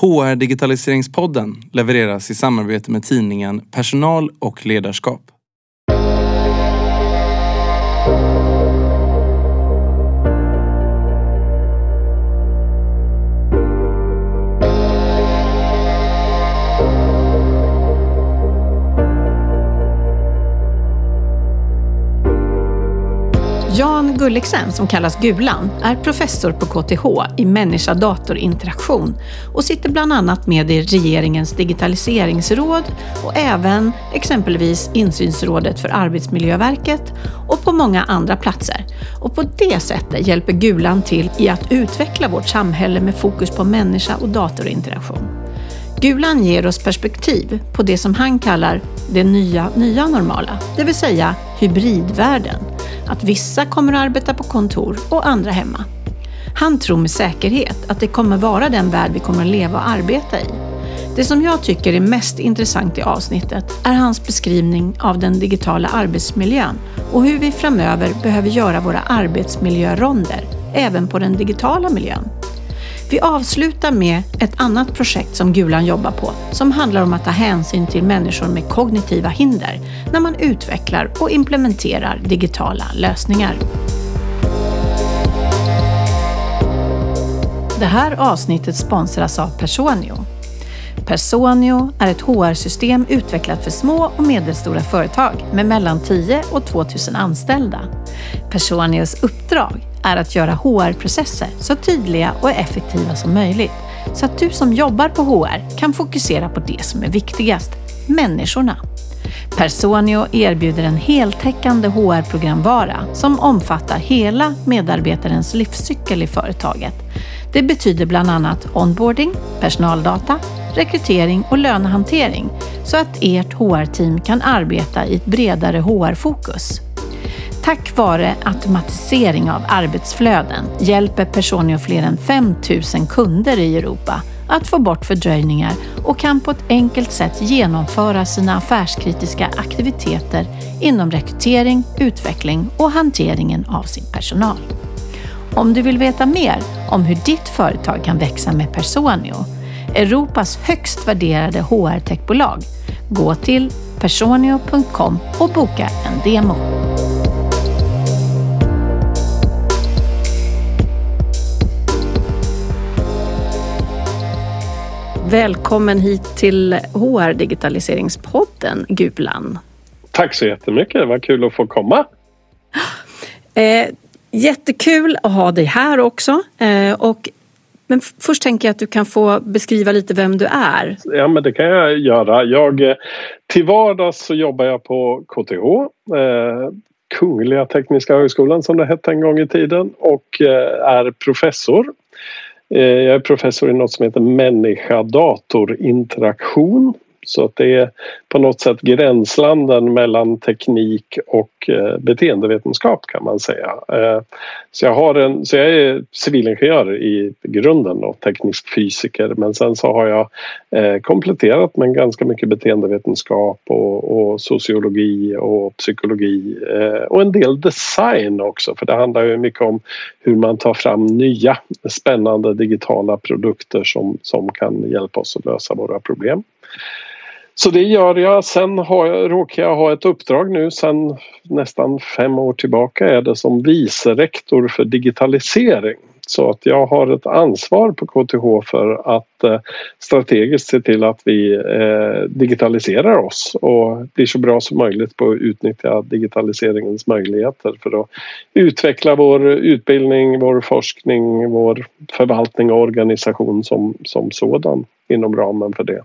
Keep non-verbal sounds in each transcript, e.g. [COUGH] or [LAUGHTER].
HR Digitaliseringspodden levereras i samarbete med tidningen Personal och ledarskap. Jan Gulliksen, som kallas Gulan, är professor på KTH i människa-datorinteraktion och sitter bland annat med i regeringens digitaliseringsråd och även exempelvis insynsrådet för Arbetsmiljöverket och på många andra platser. Och på det sättet hjälper Gulan till i att utveckla vårt samhälle med fokus på människa och datorinteraktion. Gulan ger oss perspektiv på det som han kallar det nya, nya normala, det vill säga hybridvärlden att vissa kommer att arbeta på kontor och andra hemma. Han tror med säkerhet att det kommer vara den värld vi kommer att leva och arbeta i. Det som jag tycker är mest intressant i avsnittet är hans beskrivning av den digitala arbetsmiljön och hur vi framöver behöver göra våra arbetsmiljöronder även på den digitala miljön. Vi avslutar med ett annat projekt som Gulan jobbar på som handlar om att ta hänsyn till människor med kognitiva hinder när man utvecklar och implementerar digitala lösningar. Det här avsnittet sponsras av Personio. Personio är ett HR-system utvecklat för små och medelstora företag med mellan 10 och 2000 anställda. Personios uppdrag är att göra HR-processer så tydliga och effektiva som möjligt så att du som jobbar på HR kan fokusera på det som är viktigast, människorna. Personio erbjuder en heltäckande HR-programvara som omfattar hela medarbetarens livscykel i företaget. Det betyder bland annat onboarding, personaldata, rekrytering och lönehantering så att ert HR-team kan arbeta i ett bredare HR-fokus. Tack vare automatisering av arbetsflöden hjälper Personio fler än 5 000 kunder i Europa att få bort fördröjningar och kan på ett enkelt sätt genomföra sina affärskritiska aktiviteter inom rekrytering, utveckling och hanteringen av sin personal. Om du vill veta mer om hur ditt företag kan växa med Personio, Europas högst värderade HR-techbolag, gå till personio.com och boka en demo. Välkommen hit till HR Digitaliseringspodden, Gulan. Tack så jättemycket, vad kul att få komma. Eh, jättekul att ha dig här också. Eh, och, men först tänker jag att du kan få beskriva lite vem du är. Ja, men det kan jag göra. Jag, eh, till vardags så jobbar jag på KTH. Eh, Kungliga Tekniska Högskolan som det hette en gång i tiden och eh, är professor Eh, jag är professor i något som heter människa-dator-interaktion. Så att det är på något sätt gränslanden mellan teknik och eh, beteendevetenskap kan man säga. Eh, så jag, har en, så jag är civilingenjör i grunden och teknisk fysiker men sen så har jag eh, kompletterat med ganska mycket beteendevetenskap och, och sociologi och psykologi och en del design också för det handlar ju mycket om hur man tar fram nya spännande digitala produkter som, som kan hjälpa oss att lösa våra problem. Så det gör jag. Sen har jag, råkar jag ha ett uppdrag nu sen nästan fem år tillbaka är det som vice rektor för digitalisering. Så att jag har ett ansvar på KTH för att eh, strategiskt se till att vi eh, digitaliserar oss och blir så bra som möjligt på att utnyttja digitaliseringens möjligheter för att utveckla vår utbildning, vår forskning, vår förvaltning och organisation som, som sådan inom ramen för det.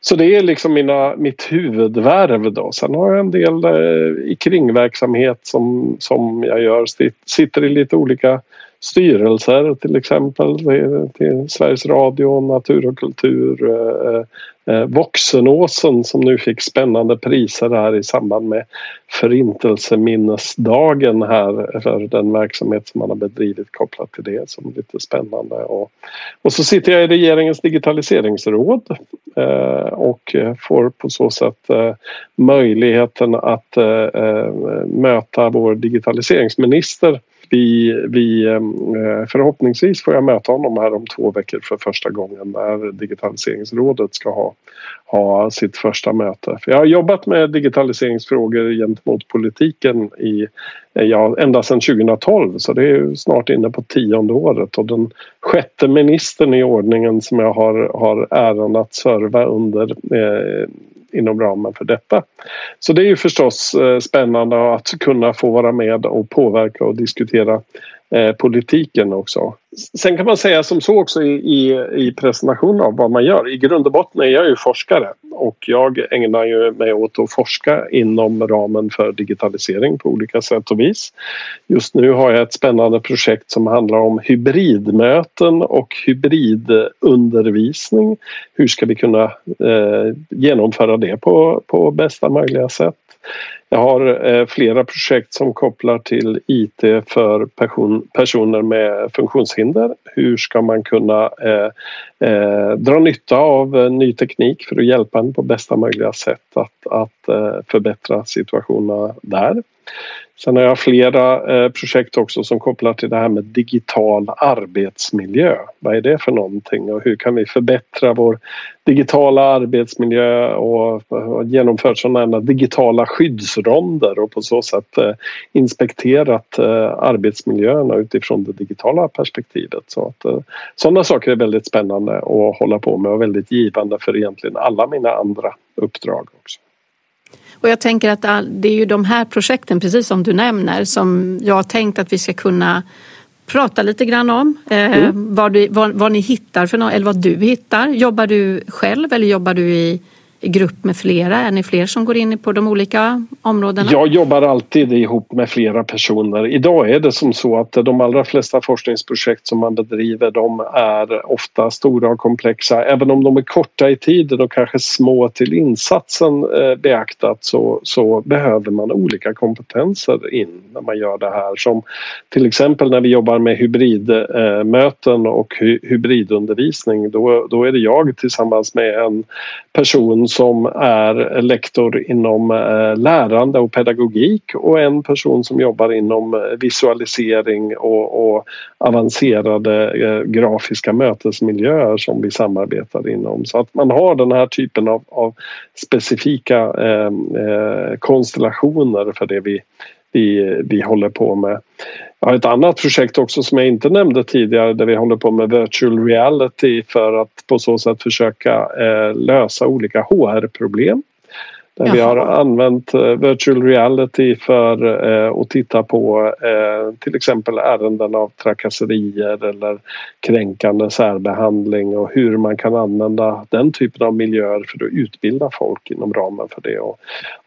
Så det är liksom mina, mitt huvudvärv då. Sen har jag en del eh, i kringverksamhet som, som jag gör. Sitter i lite olika styrelser till exempel eh, till Sveriges Radio, Natur och kultur, eh, eh, eh, Voxenåsen som nu fick spännande priser här i samband med Förintelseminnesdagen här för den verksamhet som man har bedrivit kopplat till det som är lite spännande. Och, och så sitter jag i regeringens digitaliseringsråd eh, och får på så sätt eh, möjligheten att eh, eh möta vår digitaliseringsminister vi, vi eh, förhoppningsvis får jag möta honom här om två veckor för första gången när Digitaliseringsrådet ska ha, ha sitt första möte. För jag har jobbat med digitaliseringsfrågor gentemot politiken i, ja, ända sedan 2012 så det är snart inne på tionde året och den sjätte ministern i ordningen som jag har, har äran att serva under eh, inom ramen för detta. Så det är ju förstås eh, spännande att kunna få vara med och påverka och diskutera eh, politiken också. Sen kan man säga som så också i, i, i presentationen av vad man gör. I grund och botten är jag ju forskare och jag ägnar ju mig åt att forska inom ramen för digitalisering på olika sätt och vis. Just nu har jag ett spännande projekt som handlar om hybridmöten och hybridundervisning. Hur ska vi kunna eh, genomföra det på, på bästa möjliga sätt? Jag har eh, flera projekt som kopplar till IT för person, personer med funktionshinder. Hur ska man kunna eh, eh, dra nytta av eh, ny teknik för att hjälpa en på bästa möjliga sätt att, att eh, förbättra situationerna där. Sen har jag flera eh, projekt också som kopplar till det här med digital arbetsmiljö. Vad är det för någonting och hur kan vi förbättra vår digitala arbetsmiljö och, och genomfört sådana digitala skyddsronder och på så sätt eh, inspekterat eh, arbetsmiljöerna utifrån det digitala perspektivet. Så att, eh, sådana saker är väldigt spännande att hålla på med och väldigt givande för egentligen alla mina andra uppdrag också. Och jag tänker att det är ju de här projekten, precis som du nämner, som jag har tänkt att vi ska kunna prata lite grann om. Eh, mm. vad, du, vad, vad, ni hittar för något, eller vad du hittar. Jobbar du själv eller jobbar du i i grupp med flera? Är ni fler som går in på de olika områdena? Jag jobbar alltid ihop med flera personer. Idag är det som så att de allra flesta forskningsprojekt som man bedriver de är ofta stora och komplexa. Även om de är korta i tiden och kanske små till insatsen eh, beaktat så, så behöver man olika kompetenser in när man gör det här. Som till exempel när vi jobbar med hybridmöten eh, och hybridundervisning då, då är det jag tillsammans med en person som är lektor inom eh, lärande och pedagogik och en person som jobbar inom eh, visualisering och, och avancerade eh, grafiska mötesmiljöer som vi samarbetar inom. Så att man har den här typen av, av specifika eh, konstellationer för det vi vi, vi håller på med. Jag har ett annat projekt också som jag inte nämnde tidigare där vi håller på med virtual reality för att på så sätt försöka eh, lösa olika HR-problem. Där vi har använt eh, virtual reality för eh, att titta på eh, till exempel ärenden av trakasserier eller kränkande särbehandling och hur man kan använda den typen av miljöer för att utbilda folk inom ramen för det. Och,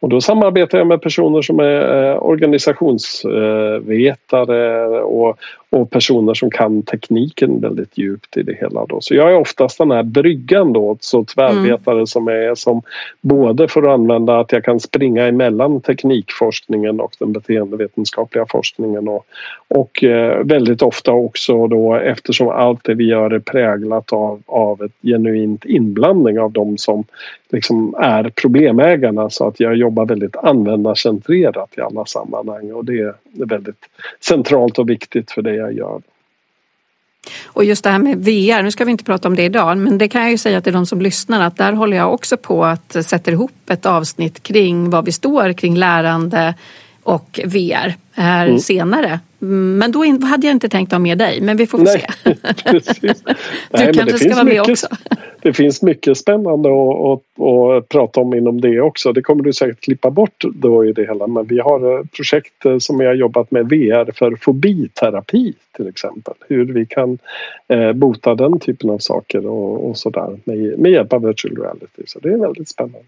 då samarbetar jag med personer som är organisationsvetare och, och personer som kan tekniken väldigt djupt i det hela. Då. Så jag är oftast den här bryggan då, så tvärvetare mm. som är som både får använda att jag kan springa emellan teknikforskningen och den beteendevetenskapliga forskningen och, och eh, väldigt ofta också då eftersom allt det vi gör är präglat av, av ett genuint inblandning av de som liksom är problemägarna så att jag jobbar väldigt användarcentrerat i alla sammanhang och det är väldigt centralt och viktigt för det jag gör. Och just det här med VR, nu ska vi inte prata om det idag, men det kan jag ju säga till de som lyssnar att där håller jag också på att sätta ihop ett avsnitt kring vad vi står kring lärande och VR här mm. senare. Men då hade jag inte tänkt ha med dig, men vi får Nej, se. [LAUGHS] [LAUGHS] du Nej, kanske ska vara med mycket, också. det finns mycket spännande att, att, att, prata om inom det också. Det kommer du säkert klippa bort då i det hela. Men vi har eh, projekt eh, som har jobbat med VR för fobiterapi till exempel. Hur vi kan eh, bota den typen av saker och, och sådär med, med hjälp av virtual reality. Så det är väldigt spännande.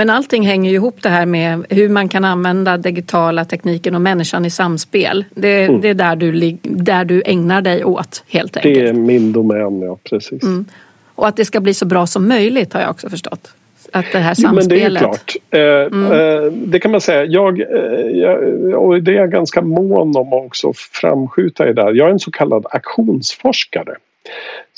Men allting hänger ju ihop det här med hur man kan använda digitala tekniken och människan i samspel. Det, mm. det är där du, där du ägnar dig åt helt enkelt. Det är min domän, ja precis. Mm. Och att det ska bli så bra som möjligt har jag också förstått. Att det här samspelet. Men det är klart. Eh, mm. eh, det kan man säga. Jag, eh, jag, och det är jag ganska mån om att också framskjuta i där. Jag är en så kallad aktionsforskare.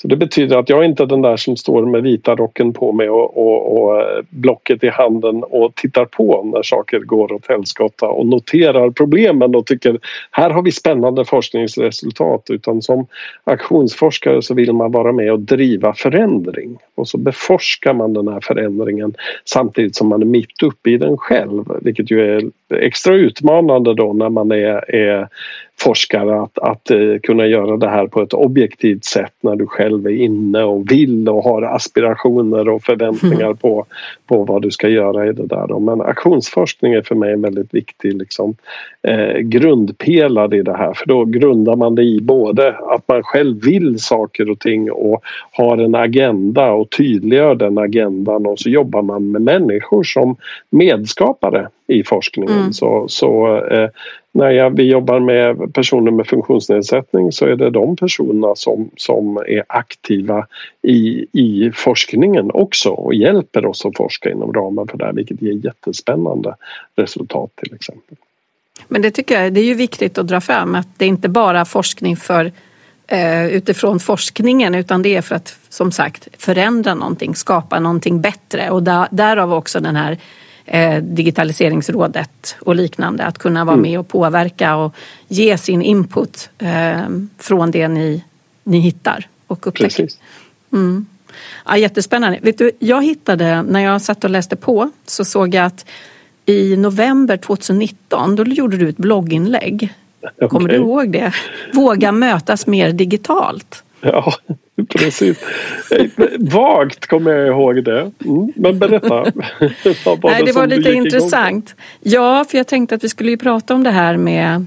Så det betyder att jag är inte den där som står med vita rocken på mig och, och, och eh, blocket i handen och tittar på när saker går åt helskotta och noterar problemen och tycker här har vi spännande forskningsresultat. Utan som aktionsforskare så vill man vara med och driva förändring. Och så beforskar man den här förändringen samtidigt som man är mitt uppe i den själv. Vilket ju är extra utmanande då när man är, är forskare att, att eh, kunna göra det här på ett objektivt sätt när du själv är inne och vill och har aspirationer och förväntningar mm. på, på vad du ska göra i det där. Då. Men aktionsforskning är för mig en väldigt viktig liksom, eh, grundpelare i det här för då grundar man det i både att man själv vill saker och ting och har en agenda och tydliggör den agendan och så jobbar man med människor som medskapare i forskningen. Mm. Så, så eh, när jag, vi jobbar med personer med funktionsnedsättning så är det de personerna som, som är aktiva i, i forskningen också och hjälper oss att forska inom ramen för det här vilket ger jättespännande resultat till exempel. Men det tycker jag det är ju viktigt att dra fram att det inte bara forskning för eh, utifrån forskningen utan det är för att som sagt förändra någonting, skapa någonting bättre och där, därav också den här eh, digitaliseringsrådet och liknande. Att kunna vara mm. med och påverka och ge sin input eh, från det ni, ni hittar och upptäcker. Mm. Ja, jättespännande. Vet du, jag hittade, när jag satt och läste på så såg jag att i november 2019 då gjorde du ett blogginlägg. Okay. Kommer du ihåg det? Våga mötas mer digitalt. Ja, precis. Vagt kommer jag ihåg det. Mm, men berätta. Nej, det var lite intressant. Ja, för jag tänkte att vi skulle ju prata om det här med Eh,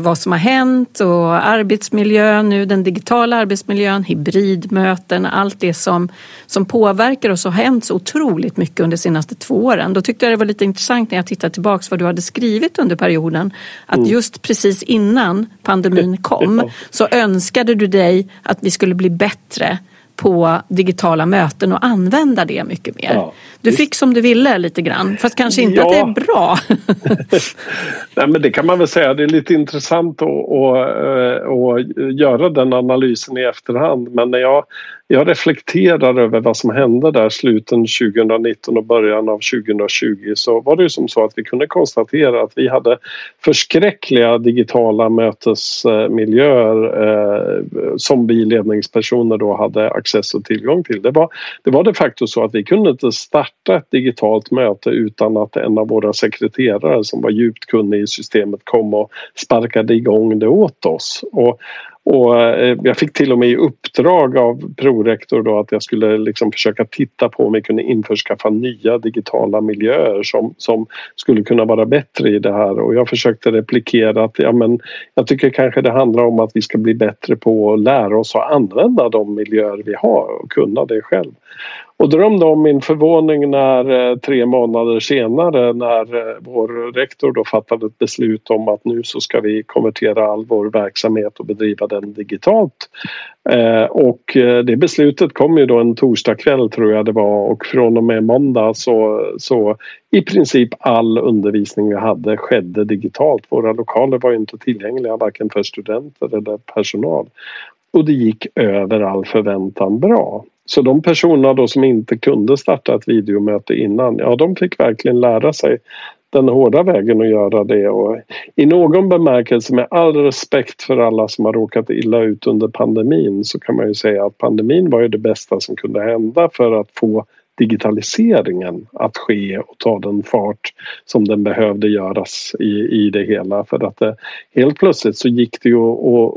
vad som har hänt och arbetsmiljön nu, den digitala arbetsmiljön, hybridmöten, allt det som, som påverkar oss och har hänt så otroligt mycket under de senaste två åren. Då tyckte jag det var lite intressant när jag tittade tillbaka vad du hade skrivit under perioden. Att mm. just precis innan pandemin [LAUGHS] kom så önskade du dig att vi skulle bli bättre på digitala möten och använda det mycket mer. Ja, du fick som du ville lite grann, fast kanske inte ja. att det är bra. [LAUGHS] [LAUGHS] Nej, men det kan man väl säga. Det är lite intressant att, att, eh, att göra den analysen i efterhand. Men när jag jag reflekterar över vad som hände där sluten 2019 och början av 2020 så var det ju som så att vi kunde konstatera att vi hade förskräckliga digitala mötesmiljöer eh, som vi ledningspersoner då hade access och tillgång till. Det var, det var de facto så att vi kunde inte starta ett digitalt möte utan att en av våra sekreterare som var djupt kunnig i systemet kom och sparkade igång det åt oss. Och och eh, jag fick till och med i uppdrag av prorektor då att jag skulle liksom försöka titta på om vi kunde införskaffa nya digitala miljöer som, som skulle kunna vara bättre i det här och jag försökte replikera att ja, men jag tycker kanske det handlar om att vi ska bli bättre på att lära oss att använda de miljöer vi har och kunna det själv. Och drömde om min förvåning när eh, tre månader senare när eh, vår rektor då fattade ett beslut om att nu så ska vi konvertera all vår verksamhet och bedriva den digitalt. Eh, och det beslutet kom ju då en torsdagkväll tror jag det var och från och med måndag så, så i princip all undervisning vi hade skedde digitalt. Våra lokaler var inte tillgängliga varken för studenter eller personal. Och det gick över all förväntan bra. Så de personerna då som inte kunde starta ett videomöte innan, ja de fick verkligen lära sig den hårda vägen att göra det. Och i någon bemärkelse med all respekt för alla som har råkat illa ut under pandemin så kan man ju säga att pandemin var ju det bästa som kunde hända för att få digitaliseringen att ske och ta den fart som den behövde göras i, i det hela. För att det, helt plötsligt så gick det ju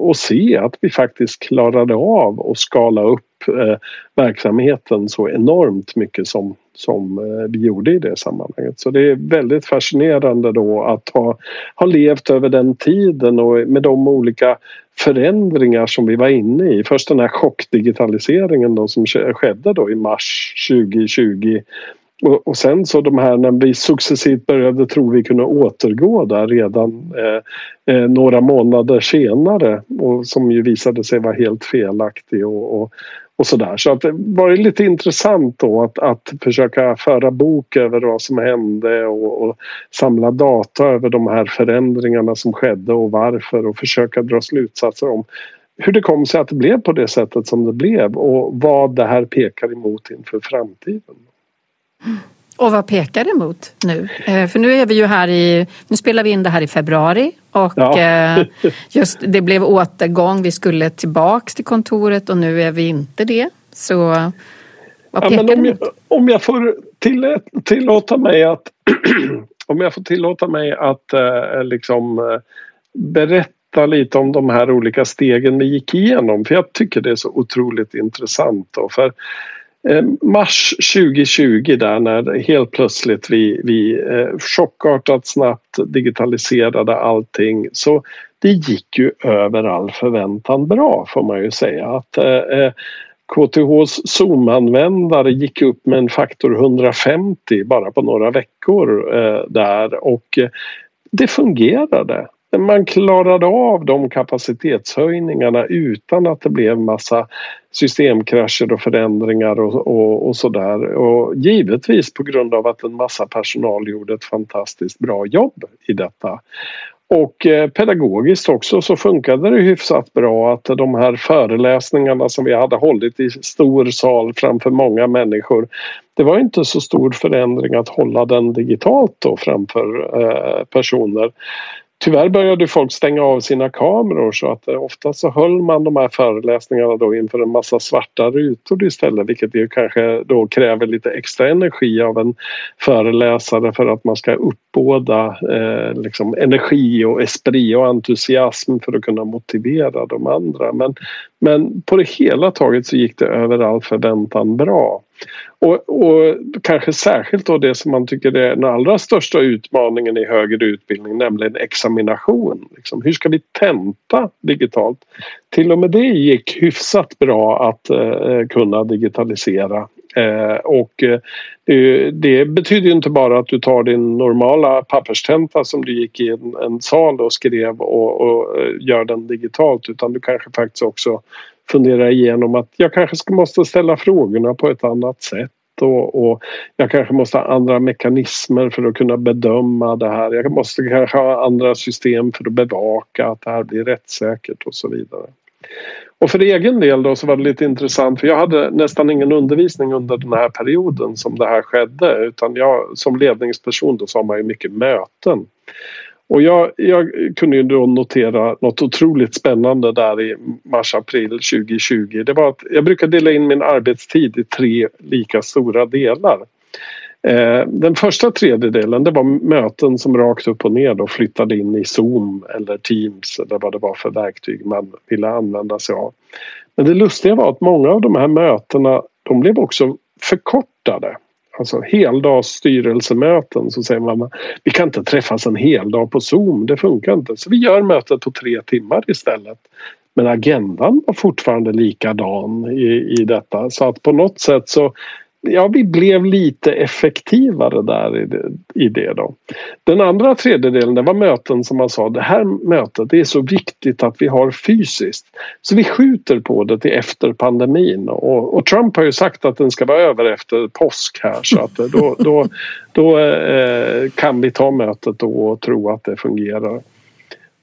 att se att vi faktiskt klarade av att skala upp eh, verksamheten så enormt mycket som, som eh, vi gjorde i det sammanhanget. Så det är väldigt fascinerande då att ha, ha levt över den tiden och med de olika förändringar som vi var inne i. Först den här chockdigitaliseringen då som skedde då i mars 2020 och, och sen så de här när vi successivt började tro vi kunde återgå där redan eh, eh, några månader senare och som ju visade sig vara helt felaktig och, och, och sådär. Så att det var lite intressant då att, att försöka föra bok över vad som hände och, och, samla data över de här förändringarna som skedde och varför och försöka dra slutsatser om hur det kom sig att det blev på det sättet som det blev och vad det här pekar emot inför framtiden. Och vad pekar det emot nu? Eh, för nu är vi ju här i, nu spelar vi in det här i februari och ja. Eh, [LAUGHS] just det blev återgång. Vi skulle tillbaks till kontoret och nu är vi inte det. Så vad pekar ja, det emot? Jag, om jag får till, tillåta mig att [CLEARS THROAT] om jag får tillåta mig att eh, liksom eh, berätta lite om de här olika stegen vi gick igenom för jag tycker det är så otroligt intressant. Då, för Eh, mars 2020 där när helt plötsligt vi, vi eh, chockartat snabbt digitaliserade allting så det gick ju över all förväntan bra får man ju säga. Att, eh, eh KTHs Zoom-användare gick upp med en faktor 150 bara på några veckor eh, där och det fungerade. Man klarade av de kapacitetshöjningarna utan att det blev massa systemkrascher och förändringar och, och, och sådär. Och givetvis på grund av att en massa personal gjorde ett fantastiskt bra jobb i detta. Och eh, pedagogiskt också så funkade det hyfsat bra att de här föreläsningarna som vi hade hållit i stor sal framför många människor det var inte så stor förändring att hålla den digitalt då framför eh, personer. Tyvärr började folk stänga av sina kameror så att eh, ofta så höll man de här föreläsningarna då inför en massa svarta rutor istället vilket ju kanske då kräver lite extra energi av en föreläsare för att man ska uppbåda eh, liksom energi och esprit och entusiasm för att kunna motivera de andra. Men, men på det hela taget så gick det över all förväntan bra. Och, och, kanske särskilt då det som man tycker är den allra största utmaningen i högre utbildning nämligen examination. Liksom, hur ska vi tenta digitalt? Till och med det gick hyfsat bra att eh, kunna digitalisera Eh, och eh, det betyder inte bara att du tar din normala papperstenta som du gick i en, en sal och skrev och, och, eh, gör den digitalt utan du kanske faktiskt också fundera igenom att jag kanske måste ställa frågorna på ett annat sätt och, och, jag kanske måste ha andra mekanismer för att kunna bedöma det här. Jag måste kanske ha andra system för att bevaka att det här blir rättssäkert och så vidare. Och för egen del då så var det lite intressant för jag hade nästan ingen undervisning under den här perioden som det här skedde utan jag som ledningsperson då så har man ju mycket möten. Och jag, jag, kunde ju då notera något otroligt spännande där i mars-april 2020. Det var att jag brukar dela in min arbetstid i tre lika stora delar. Eh, den första tredjedelen det var möten som rakt upp och ner då flyttade in i Zoom eller Teams eller vad det var för verktyg man ville använda sig av. Men det lustiga var att många av de här mötena de blev också förkortade alltså heldags styrelsemöten så säger man vi kan inte träffas en hel dag på Zoom, det funkar inte. Så vi gör mötet på tre timmar istället. Men agendan var fortfarande likadan i, i detta så att på något sätt så ja, vi blev lite effektivare där i det, i det då. Den andra tredjedelen det var möten som man sa det här mötet det är så viktigt att vi har fysiskt. Så vi skjuter på det till efter pandemin och, och Trump har ju sagt att den ska vara över efter påsk här så att då, då, då eh, kan vi ta mötet då och tro att det fungerar.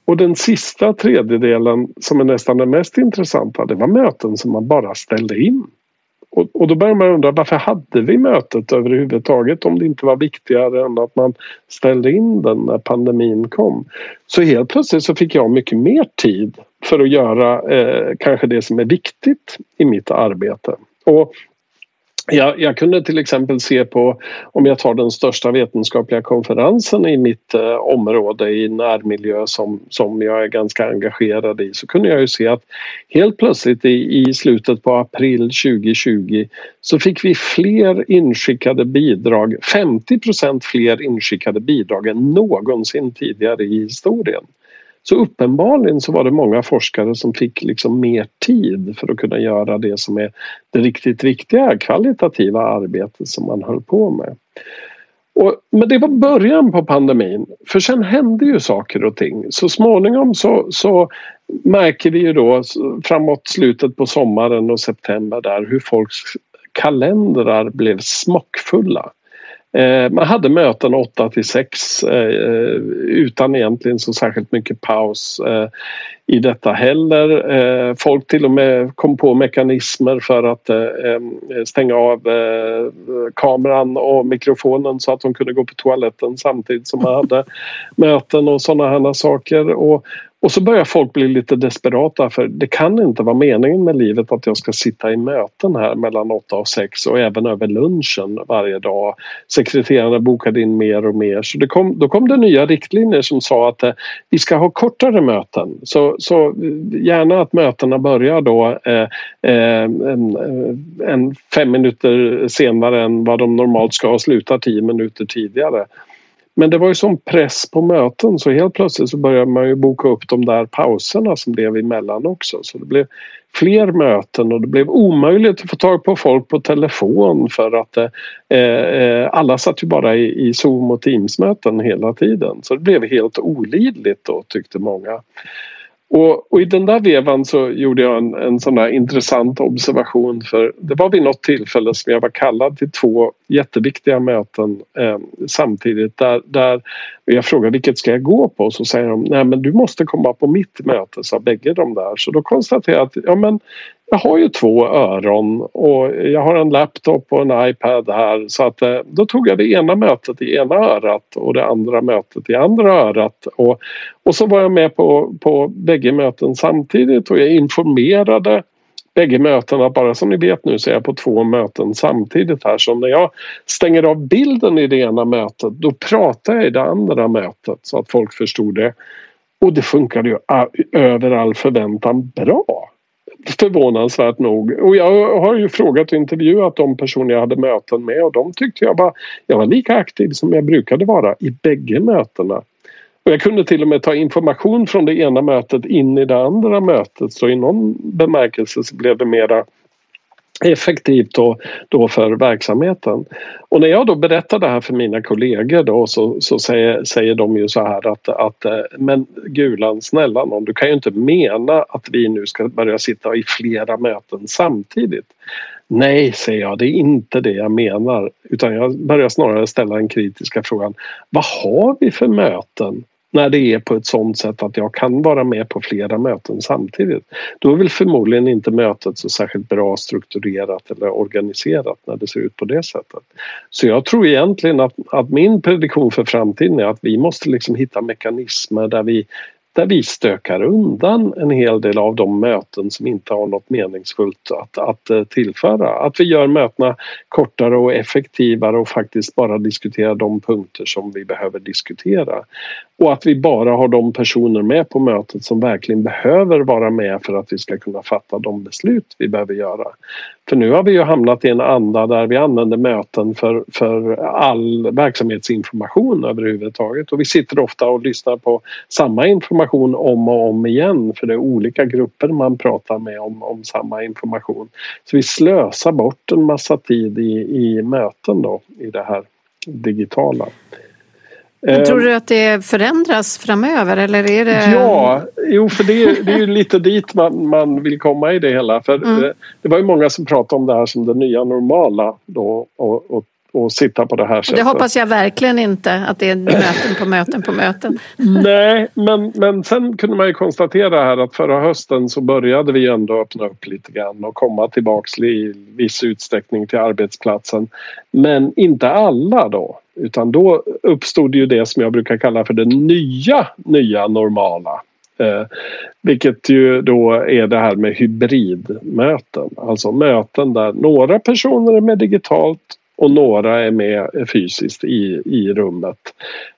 Och den sista tredjedelen som är nästan den mest intressanta det var möten som man bara ställde in. Och, och då börjar man undra varför hade vi mötet överhuvudtaget om det inte var viktigare än att man ställde in den när pandemin kom. Så helt plötsligt så fick jag mycket mer tid för att göra eh, kanske det som är viktigt i mitt arbete. Och jag, jag, kunde till exempel se på, om jag tar den största vetenskapliga konferensen i mitt eh, område i närmiljö som, som jag är ganska engagerad i så kunde jag ju se att helt plötsligt i, i slutet på april 2020 så fick vi fler inskickade bidrag, 50% fler inskickade bidrag än någonsin tidigare i historien. Så uppenbarligen så var det många forskare som fick liksom mer tid för att kunna göra det som är det riktigt viktiga kvalitativa arbetet som man höll på med. Och, men det var början på pandemin för sen hände ju saker och ting. Så småningom så, så märker vi ju då framåt slutet på sommaren och september där hur folks kalendrar blev smockfulla. Eh, man hade möten 8 till 6 eh, eh, utan egentligen så särskilt mycket paus i detta heller. Folk till och med kom på mekanismer för att stänga av kameran och mikrofonen så att de kunde gå på toaletten samtidigt som man hade [LAUGHS] möten och sådana här saker. Och, och så börjar folk bli lite desperata för det kan inte vara meningen med livet att jag ska sitta i möten här mellan 8 och 6 och även över lunchen varje dag. Sekreterarna bokade in mer och mer så det kom, då kom det nya riktlinjer som sa att eh, vi ska ha kortare möten. Så, så gärna att mötena börjar då eh, eh, en, eh, en fem minuter senare än vad de normalt ska och slutar tio minuter tidigare. Men det var ju sån press på möten så helt plötsligt så började man ju boka upp de där pauserna som blev emellan också. Så det blev fler möten och det blev omöjligt att få tag på folk på telefon för att eh, eh alla satt ju bara i, i Zoom och Teams-möten hela tiden. Så det blev helt olidligt då tyckte många. Och, och, i den där vevan så gjorde jag en, en sån där intressant observation för det var vid något tillfälle som jag var kallad till två jätteviktiga möten eh, samtidigt där, där jag frågar vilket ska jag gå på? Och så säger de nej men du måste komma på mitt möte sa bägge de där. Så då konstaterar jag att ja men jag har ju två öron och jag har en laptop och en iPad här. Så att eh, då tog jag det ena mötet i ena örat och det andra mötet i andra örat. Och, och så var jag med på, på bägge möten samtidigt och jag informerade bägge mötena. Bara som ni vet nu så är jag på två möten samtidigt här så när jag stänger av bilden i det ena mötet då pratar jag i det andra mötet så att folk förstod det. Och det funkade ju över all förväntan bra förvånansvärt nog. Och jag har ju frågat och intervjuat de personer jag hade möten med och de tyckte jag var, jag var lika aktiv som jag brukade vara i bägge mötena. Och jag kunde till och med ta information från det ena mötet in i det andra mötet så i någon bemärkelse så blev det mera effektivt då, då för verksamheten. Och när jag då berättar det här för mina kollegor då så, så säger, säger de ju så här att, att eh, men Gulan snälla någon du kan ju inte mena att vi nu ska börja sitta i flera möten samtidigt. Nej, säger jag, det är inte det jag menar utan jag börjar snarare ställa den kritiska frågan vad har vi för möten när det är på ett sådant sätt att jag kan vara med på flera möten samtidigt. Då är väl förmodligen inte mötet så särskilt bra strukturerat eller organiserat när det ser ut på det sättet. Så jag tror egentligen att, att min prediktion för framtiden är att vi måste liksom hitta mekanismer där vi där vi stökar undan en hel del av de möten som inte har något meningsfullt att, att eh, tillföra. Att vi gör mötena kortare och effektivare och faktiskt bara diskuterar de punkter som vi behöver diskutera. Och att vi bara har de personer med på mötet som verkligen behöver vara med för att vi ska kunna fatta de beslut vi behöver göra. För nu har vi ju hamnat i en anda där vi använder möten för, för all verksamhetsinformation överhuvudtaget och vi sitter ofta och lyssnar på samma information om och om igen för det är olika grupper man pratar med om, om samma information. Så vi slösar bort en massa tid i, i möten då i det här digitala. Men tror du att det förändras framöver eller är det? Ja, jo för det är, det är ju [LAUGHS] lite dit man, man vill komma i det hela. För mm. det, det, var ju många som pratade om det här som det nya normala då och, och, och sitta på det här sättet. Det hoppas jag verkligen inte att det är möten på möten på möten. [LAUGHS] Nej, men, men sen kunde man ju konstatera här att förra hösten så började vi ändå öppna upp lite grann och komma tillbaks i viss utsträckning till arbetsplatsen. Men inte alla då. Utan då uppstod ju det som jag brukar kalla för det nya, nya normala. Eh, vilket ju då är det här med hybridmöten. Alltså möten där några personer är med digitalt och några är med fysiskt i, i rummet.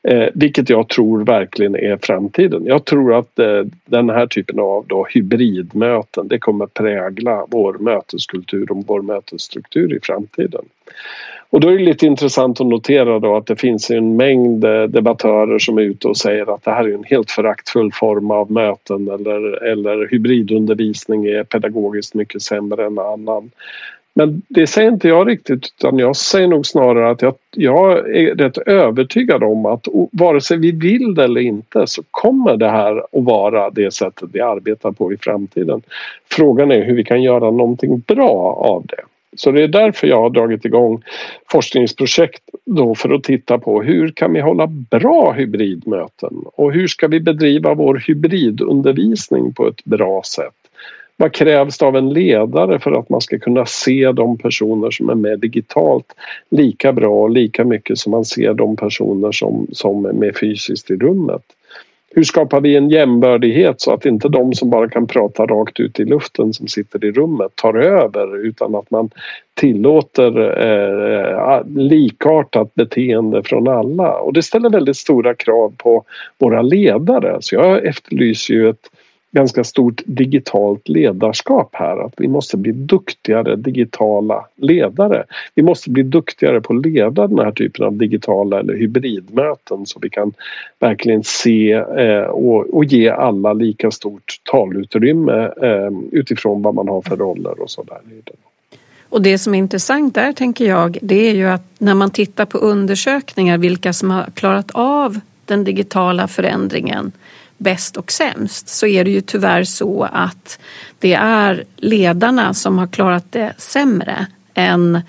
Eh, vilket jag tror verkligen är framtiden. Jag tror att eh, den här typen av då hybridmöten det kommer prägla vår möteskultur och vår mötesstruktur i framtiden. Och då är det lite intressant att notera då att det finns en mängd eh, debattörer som är ute och säger att det här är en helt föraktfull form av möten eller, eller hybridundervisning är pedagogiskt mycket sämre än annan. Men det säger inte jag riktigt utan jag säger nog snarare att jag, jag är rätt övertygad om att vare sig vi vill det eller inte så kommer det här att vara det sättet vi arbetar på i framtiden. Frågan är hur vi kan göra någonting bra av det. Så det är därför jag har dragit igång forskningsprojekt då för att titta på hur kan vi hålla bra hybridmöten och hur ska vi bedriva vår hybridundervisning på ett bra sätt. Vad krävs det av en ledare för att man ska kunna se de personer som är med digitalt lika bra och lika mycket som man ser de personer som, som är med fysiskt i rummet? Hur skapar vi en jämbördighet så att inte de som bara kan prata rakt ut i luften som sitter i rummet tar över utan att man tillåter eh, likartat beteende från alla. Och det ställer väldigt stora krav på våra ledare. Så jag efterlyser ju ett ganska stort digitalt ledarskap här. Att vi måste bli duktigare digitala ledare. Vi måste bli duktigare på att leda den här typen av digitala eller hybridmöten så vi kan verkligen se eh, och, ge alla lika stort talutrymme eh, utifrån vad man har för roller och sådär. Och det som är intressant där tänker jag det är ju att när man tittar på undersökningar vilka som har klarat av den digitala förändringen bäst och sämst så är det ju tyvärr så att det är ledarna som har klarat det sämre än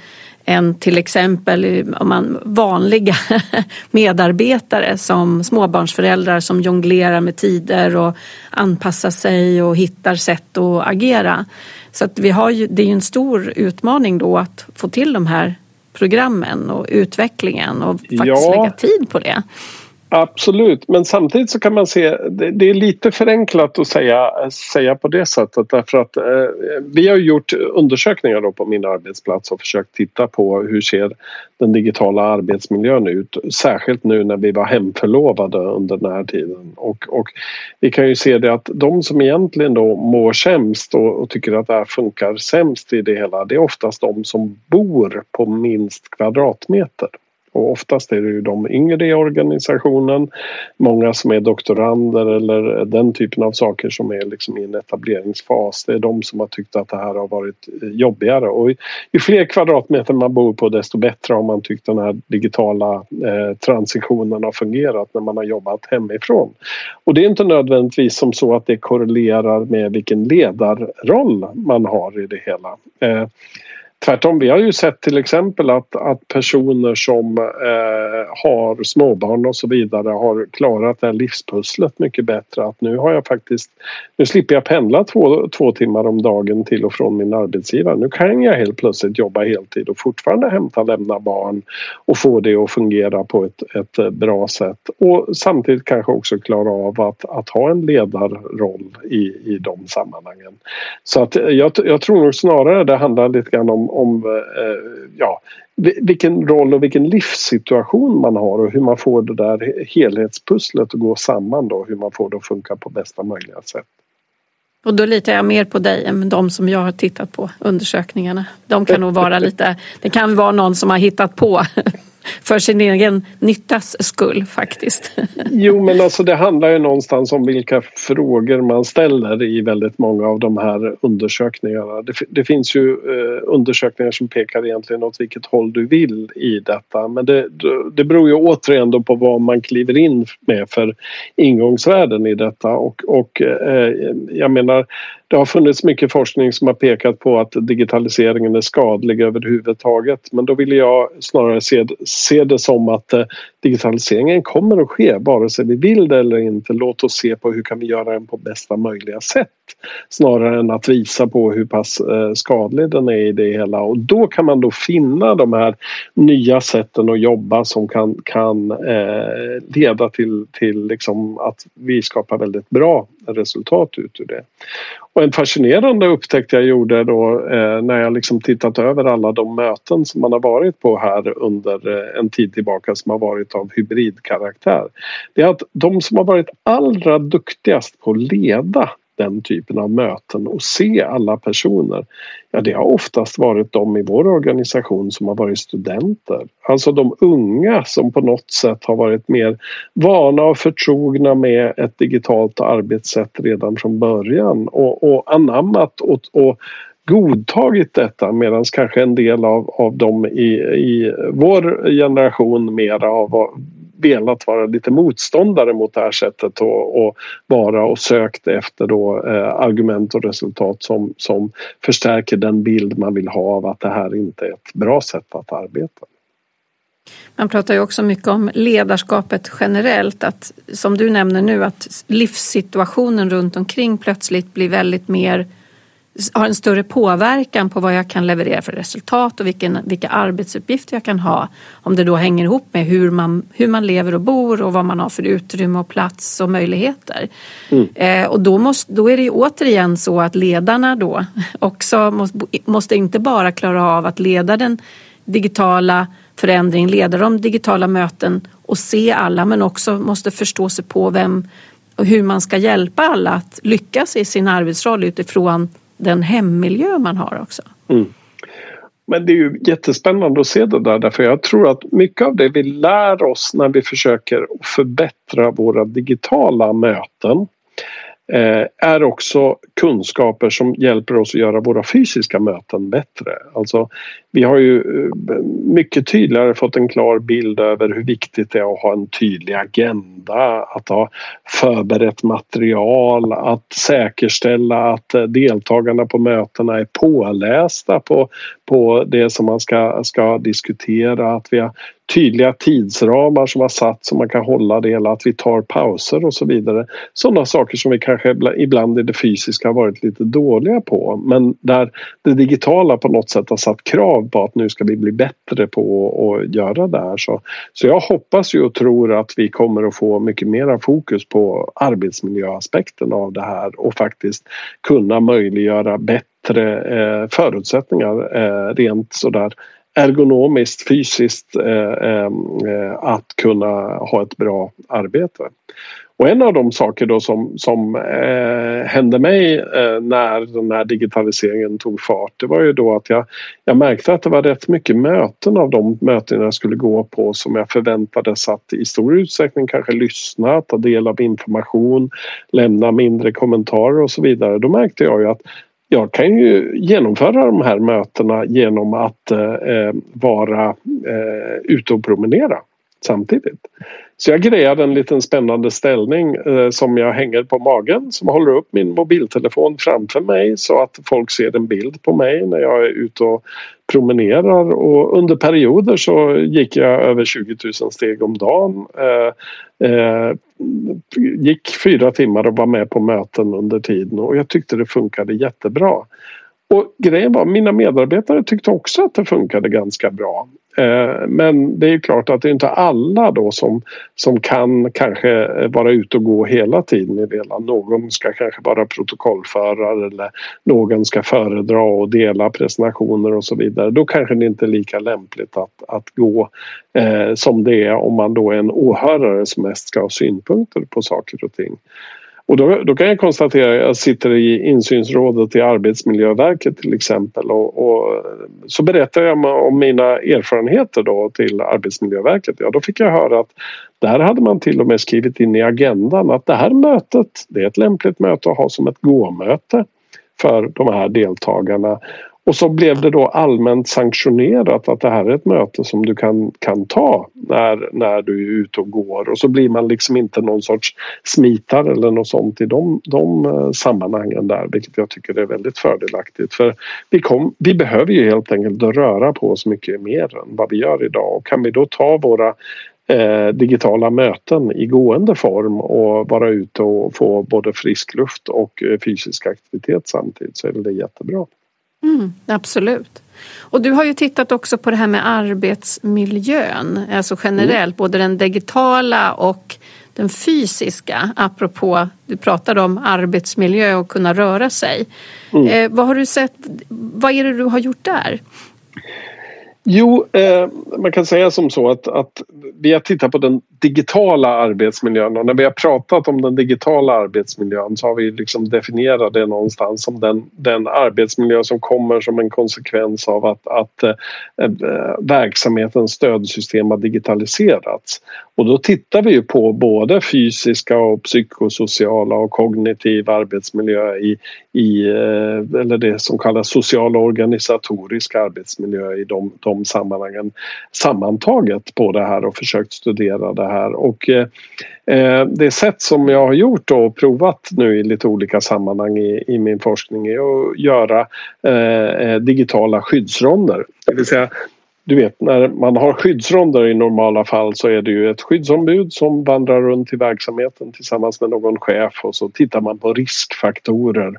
än till exempel om man, vanliga [LAUGHS] medarbetare som småbarnsföräldrar som jonglerar med tider och anpassar sig och hittar sätt att agera. Så att vi har ju, det är ju en stor utmaning då att få till de här programmen och utvecklingen och faktiskt ja. lägga tid på det. Absolut, men samtidigt så kan man se det, är lite förenklat att säga, säga på det sättet därför att eh, vi har gjort undersökningar då på min arbetsplats och försökt titta på hur ser den digitala arbetsmiljön ut särskilt nu när vi var hemförlovade under den här tiden och, och vi kan ju se det att de som egentligen då mår sämst och, och tycker att det här funkar sämst i det hela det är oftast de som bor på minst kvadratmeter. Och oftast är det ju de yngre i organisationen, många som är doktorander eller den typen av saker som är liksom i en etableringsfas. Det är de som har tyckt att det här har varit jobbigare. Och ju fler kvadratmeter man bor på desto bättre har man tyckt den här digitala eh, transitionen har fungerat när man har jobbat hemifrån. Och det är inte nödvändigtvis som så att det korrelerar med vilken ledarroll man har i det hela. Eh, Tvärtom, vi har ju sett till exempel att, att personer som eh, har småbarn och så vidare har klarat det här livspusslet mycket bättre. Att nu har jag faktiskt, nu slipper jag pendla två, två timmar om dagen till och från min arbetsgivare. Nu kan jag helt plötsligt jobba heltid och fortfarande hämta och lämna barn och få det att fungera på ett, ett bra sätt. Och samtidigt kanske också klara av att, att ha en ledarroll i, i de sammanhangen. Så att jag, jag tror nog snarare det handlar lite grann om om eh, ja, vilken roll och vilken livssituation man har och hur man får det där helhetspusslet att gå samman då, hur man får det att funka på bästa möjliga sätt. Och då litar jag mer på dig än de som jag har tittat på undersökningarna. De kan nog vara lite, det kan vara någon som har hittat på [LAUGHS] för sin egen nyttas skull faktiskt. [LAUGHS] Jo men alltså det handlar ju någonstans om vilka frågor man ställer i väldigt många av de här undersökningarna. Det, det finns ju eh, undersökningar som pekar egentligen åt vilket håll du vill i detta men det, det beror ju återigen då på vad man kliver in med för ingångsvärden i detta och, och eh, jag menar det har funnits mycket forskning som har pekat på att digitaliseringen är skadlig överhuvudtaget men då vill jag snarare se, se det som att eh, digitaliseringen kommer att ske vare sig vi vill det eller inte. Låt oss se på hur kan vi göra den på bästa möjliga sätt snarare än att visa på hur pass eh, skadlig den är i det hela och då kan man då finna de här nya sätten att jobba som kan, kan eh, leda till, till liksom att vi skapar väldigt bra resultat ut ur det. Och en fascinerande upptäckt jag gjorde då eh, när jag liksom tittat över alla de möten som man har varit på här under eh, en tid tillbaka som har varit av hybridkaraktär. Det är att de som har varit allra duktigast på att leda den typen av möten och se alla personer. Ja, det har oftast varit de i vår organisation som har varit studenter. Alltså de unga som på något sätt har varit mer vana och förtrogna med ett digitalt arbetssätt redan från början och, och anammat och, och godtagit detta medan kanske en del av, av dem i, i vår generation mera har velat vara lite motståndare mot det här sättet och, och vara och sökt efter då, eh, argument och resultat som, som förstärker den bild man vill ha av att det här inte är ett bra sätt att arbeta. Man pratar ju också mycket om ledarskapet generellt, att som du nämner nu att livssituationen runt omkring plötsligt blir väldigt mer har en större påverkan på vad jag kan leverera för resultat och vilken, vilka arbetsuppgifter jag kan ha. Om det då hänger ihop med hur man, hur man lever och bor och vad man har för utrymme och plats och möjligheter. Mm. Eh, och då, måste, då är det ju återigen så att ledarna då [LAUGHS] också måste, måste inte bara klara av att leda den digitala förändring, leda de digitala möten och se alla men också måste förstå sig på vem och hur man ska hjälpa alla att lyckas i sin arbetsroll utifrån den hemmiljö man har också. Mm. Men det är ju jättespännande att se det där därför jag tror att mycket av det vi lär oss när vi försöker förbättra våra digitala möten Eh, är också kunskaper som hjälper oss att göra våra fysiska möten bättre. Alltså, vi har ju eh, mycket tydligare fått en klar bild över hur viktigt det är att ha en tydlig agenda, att ha förberett material, att säkerställa att eh, deltagarna på mötena är pålästa på, på det som man ska, ska diskutera, att vi har tydliga tidsramar som har satt som man kan hålla det eller att vi tar pauser och så vidare. Sådana saker som vi kanske ibland i det fysiska har varit lite dåliga på men där det digitala på något sätt har satt krav på att nu ska vi bli bättre på att göra det här. Så, så jag hoppas ju och tror att vi kommer att få mycket mera fokus på arbetsmiljöaspekten av det här och faktiskt kunna möjliggöra bättre eh, förutsättningar eh, rent sådär ergonomiskt, fysiskt eh, ehm, eh, att kunna ha ett bra arbete. Och en av de saker då som, som eh, hände mig eh, när den här digitaliseringen tog fart det var ju då att jag, jag märkte att det var rätt mycket möten av de möten jag skulle gå på som jag förväntades att i stor utsträckning kanske lyssna, ta del av information, lämna mindre kommentarer och så vidare. Då märkte jag ju att jag kan ju genomföra de här mötena genom att eh, eh vara eh, ute och promenera samtidigt. Så jag grejade en liten spännande ställning eh, som jag hänger på magen som håller upp min mobiltelefon framför mig så att folk ser en bild på mig när jag är ute och promenerar och under perioder så gick jag över 20 000 steg om dagen. Eh, eh, gick fyra timmar och var med på möten under tiden och jag tyckte det funkade jättebra. Och grejen var, mina medarbetare tyckte också att det funkade ganska bra. Eh, men det är klart att det är inte alla då som, som kan kanske vara ute och gå hela tiden i det. Någon ska kanske vara protokollförare eller någon ska föredra och dela presentationer och så vidare. Då kanske det inte är lika lämpligt att, att gå eh, som det är om man då är en åhörare som mest ska ha synpunkter på saker och ting. Och då, då, kan jag konstatera, jag sitter i insynsrådet i Arbetsmiljöverket till exempel och, och, så berättar jag om mina erfarenheter då till Arbetsmiljöverket. Ja, då fick jag höra att där hade man till och med skrivit in i agendan att det här mötet, det är ett lämpligt möte att ha som ett gåmöte för de här deltagarna och så blev det då allmänt sanktionerat att det här är ett möte som du kan, kan ta när, när du är ute och går. Och så blir man liksom inte någon sorts smitare eller något sånt i de, de eh, sammanhangen där vilket jag tycker är väldigt fördelaktigt. För vi, kom, vi behöver ju helt enkelt röra på oss mycket mer än vad vi gör idag. Och kan vi då ta våra eh, digitala möten i gående form och vara ute och få både frisk luft och eh, fysisk aktivitet samtidigt så är det jättebra. Mm, absolut. Och du har ju tittat också på det här med arbetsmiljön, alltså generellt, mm. både den digitala och den fysiska, apropå, du pratade om arbetsmiljö och kunna röra sig. Mm. Eh, vad har du sett, vad är det du har gjort där? Jo, eh, man kan säga som så att, att vi har tittat på den digitala arbetsmiljön och när vi har pratat om den digitala arbetsmiljön så har vi liksom definierat det någonstans som den, den arbetsmiljö som kommer som en konsekvens av att, att eh, verksamhetens stödsystem har digitaliserats. Och då tittar vi ju på både fysiska och psykosociala och kognitiv arbetsmiljö i, i eh, eller det som kallas social och organisatorisk arbetsmiljö i de, de de sammanhangen sammantaget på det här och försökt studera det här. Och eh, eh, det sätt som jag har gjort och provat nu i lite olika sammanhang i, i min forskning är att göra eh, eh digitala skyddsronder. Det vill säga du vet när man har skyddsronder i normala fall så är det ju ett skyddsombud som vandrar runt i verksamheten tillsammans med någon chef och så tittar man på riskfaktorer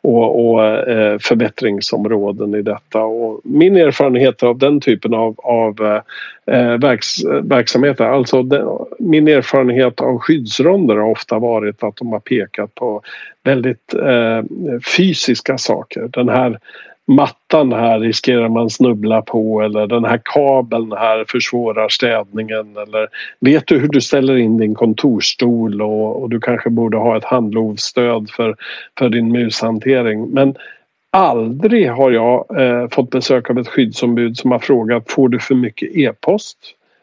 och, och eh, förbättringsområden i detta. Och min erfarenhet av den typen av, av eh, eh verks, verksamheter, alltså den, min erfarenhet av skyddsronder har ofta varit att de har pekat på väldigt eh, fysiska saker. Den här mattan här riskerar man snubbla på eller den här kabeln här försvårar städningen eller vet du hur du ställer in din kontorsstol och, och du kanske borde ha ett handlovsstöd för, för din mushantering. Men aldrig har jag eh, fått besök av ett skyddsombud som har frågat får du för mycket e-post?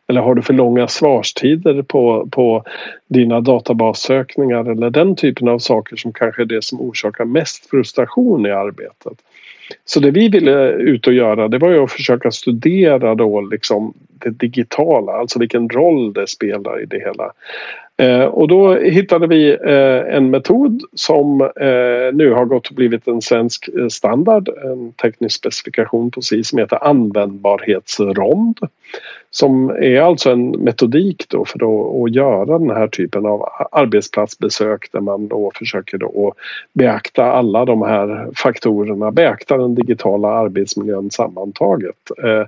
Eller har du för långa svarstider på, på dina databassökningar eller den typen av saker som kanske är det som orsakar mest frustration i arbetet. Så det vi ville ut och göra det var ju att försöka studera då liksom det digitala, alltså vilken roll det spelar i det hela. Eh, och då hittade vi eh, en metod som eh, nu har gått och blivit en svensk eh, standard, en teknisk specifikation på SIS som heter användbarhetsrond. Som är alltså en metodik då för att, att göra den här typen av arbetsplatsbesök där man då försöker då beakta alla de här faktorerna, beakta den digitala arbetsmiljön sammantaget. Eh,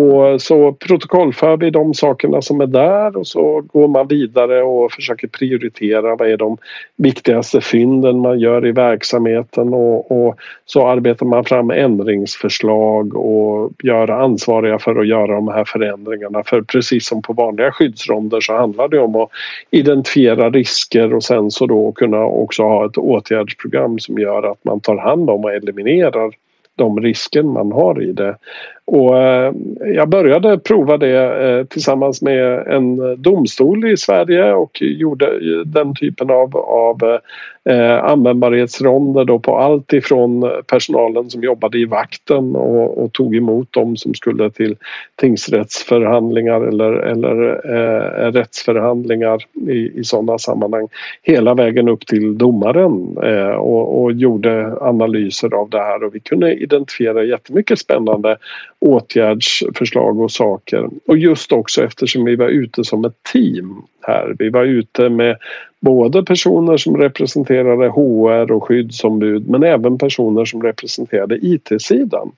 och så protokollför vi de sakerna som är där och så går man vidare och försöker prioritera vad är de viktigaste fynden man gör i verksamheten och, och så arbetar man fram ändringsförslag och gör ansvariga för att göra de här förändringarna. För precis som på vanliga skyddsronder så handlar det om att identifiera risker och sen så då kunna också ha ett åtgärdsprogram som gör att man tar hand om och eliminerar de risker man har i det. Och eh, jag började prova det eh, tillsammans med en domstol i Sverige och gjorde den typen av, av eh, användbarhetsronder då på allt ifrån personalen som jobbade i vakten och, och tog emot dem som skulle till tingsrättsförhandlingar eller, eller eh, rättsförhandlingar i, i sådana sammanhang. Hela vägen upp till domaren eh, och, och gjorde analyser av det här och vi kunde identifiera jättemycket spännande åtgärdsförslag och saker. Och just också eftersom vi var ute som ett team här. Vi var ute med både personer som representerade HR och skyddsombud men även personer som representerade IT-sidan.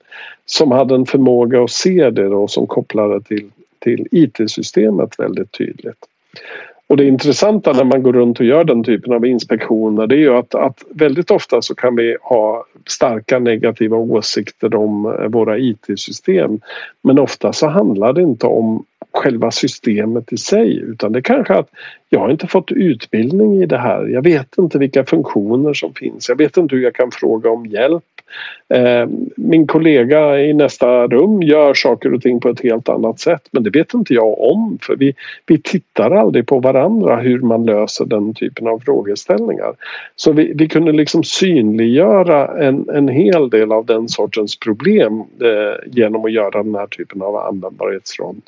Som hade en förmåga att se det då som kopplade till, till IT-systemet väldigt tydligt. Och det intressanta när man går runt och gör den typen av inspektioner det är ju att, att väldigt ofta så kan vi ha starka negativa åsikter om eh, våra IT-system. Men ofta så handlar det inte om själva systemet i sig utan det är kanske att jag har inte fått utbildning i det här. Jag vet inte vilka funktioner som finns. Jag vet inte hur jag kan fråga om hjälp. Eh, min kollega i nästa rum gör saker och ting på ett helt annat sätt men det vet inte jag om för vi, vi tittar aldrig på varandra hur man löser den typen av frågeställningar. Så vi, vi kunde liksom synliggöra en, en hel del av den sortens problem eh, genom att göra den här typen av användbarhetsrond.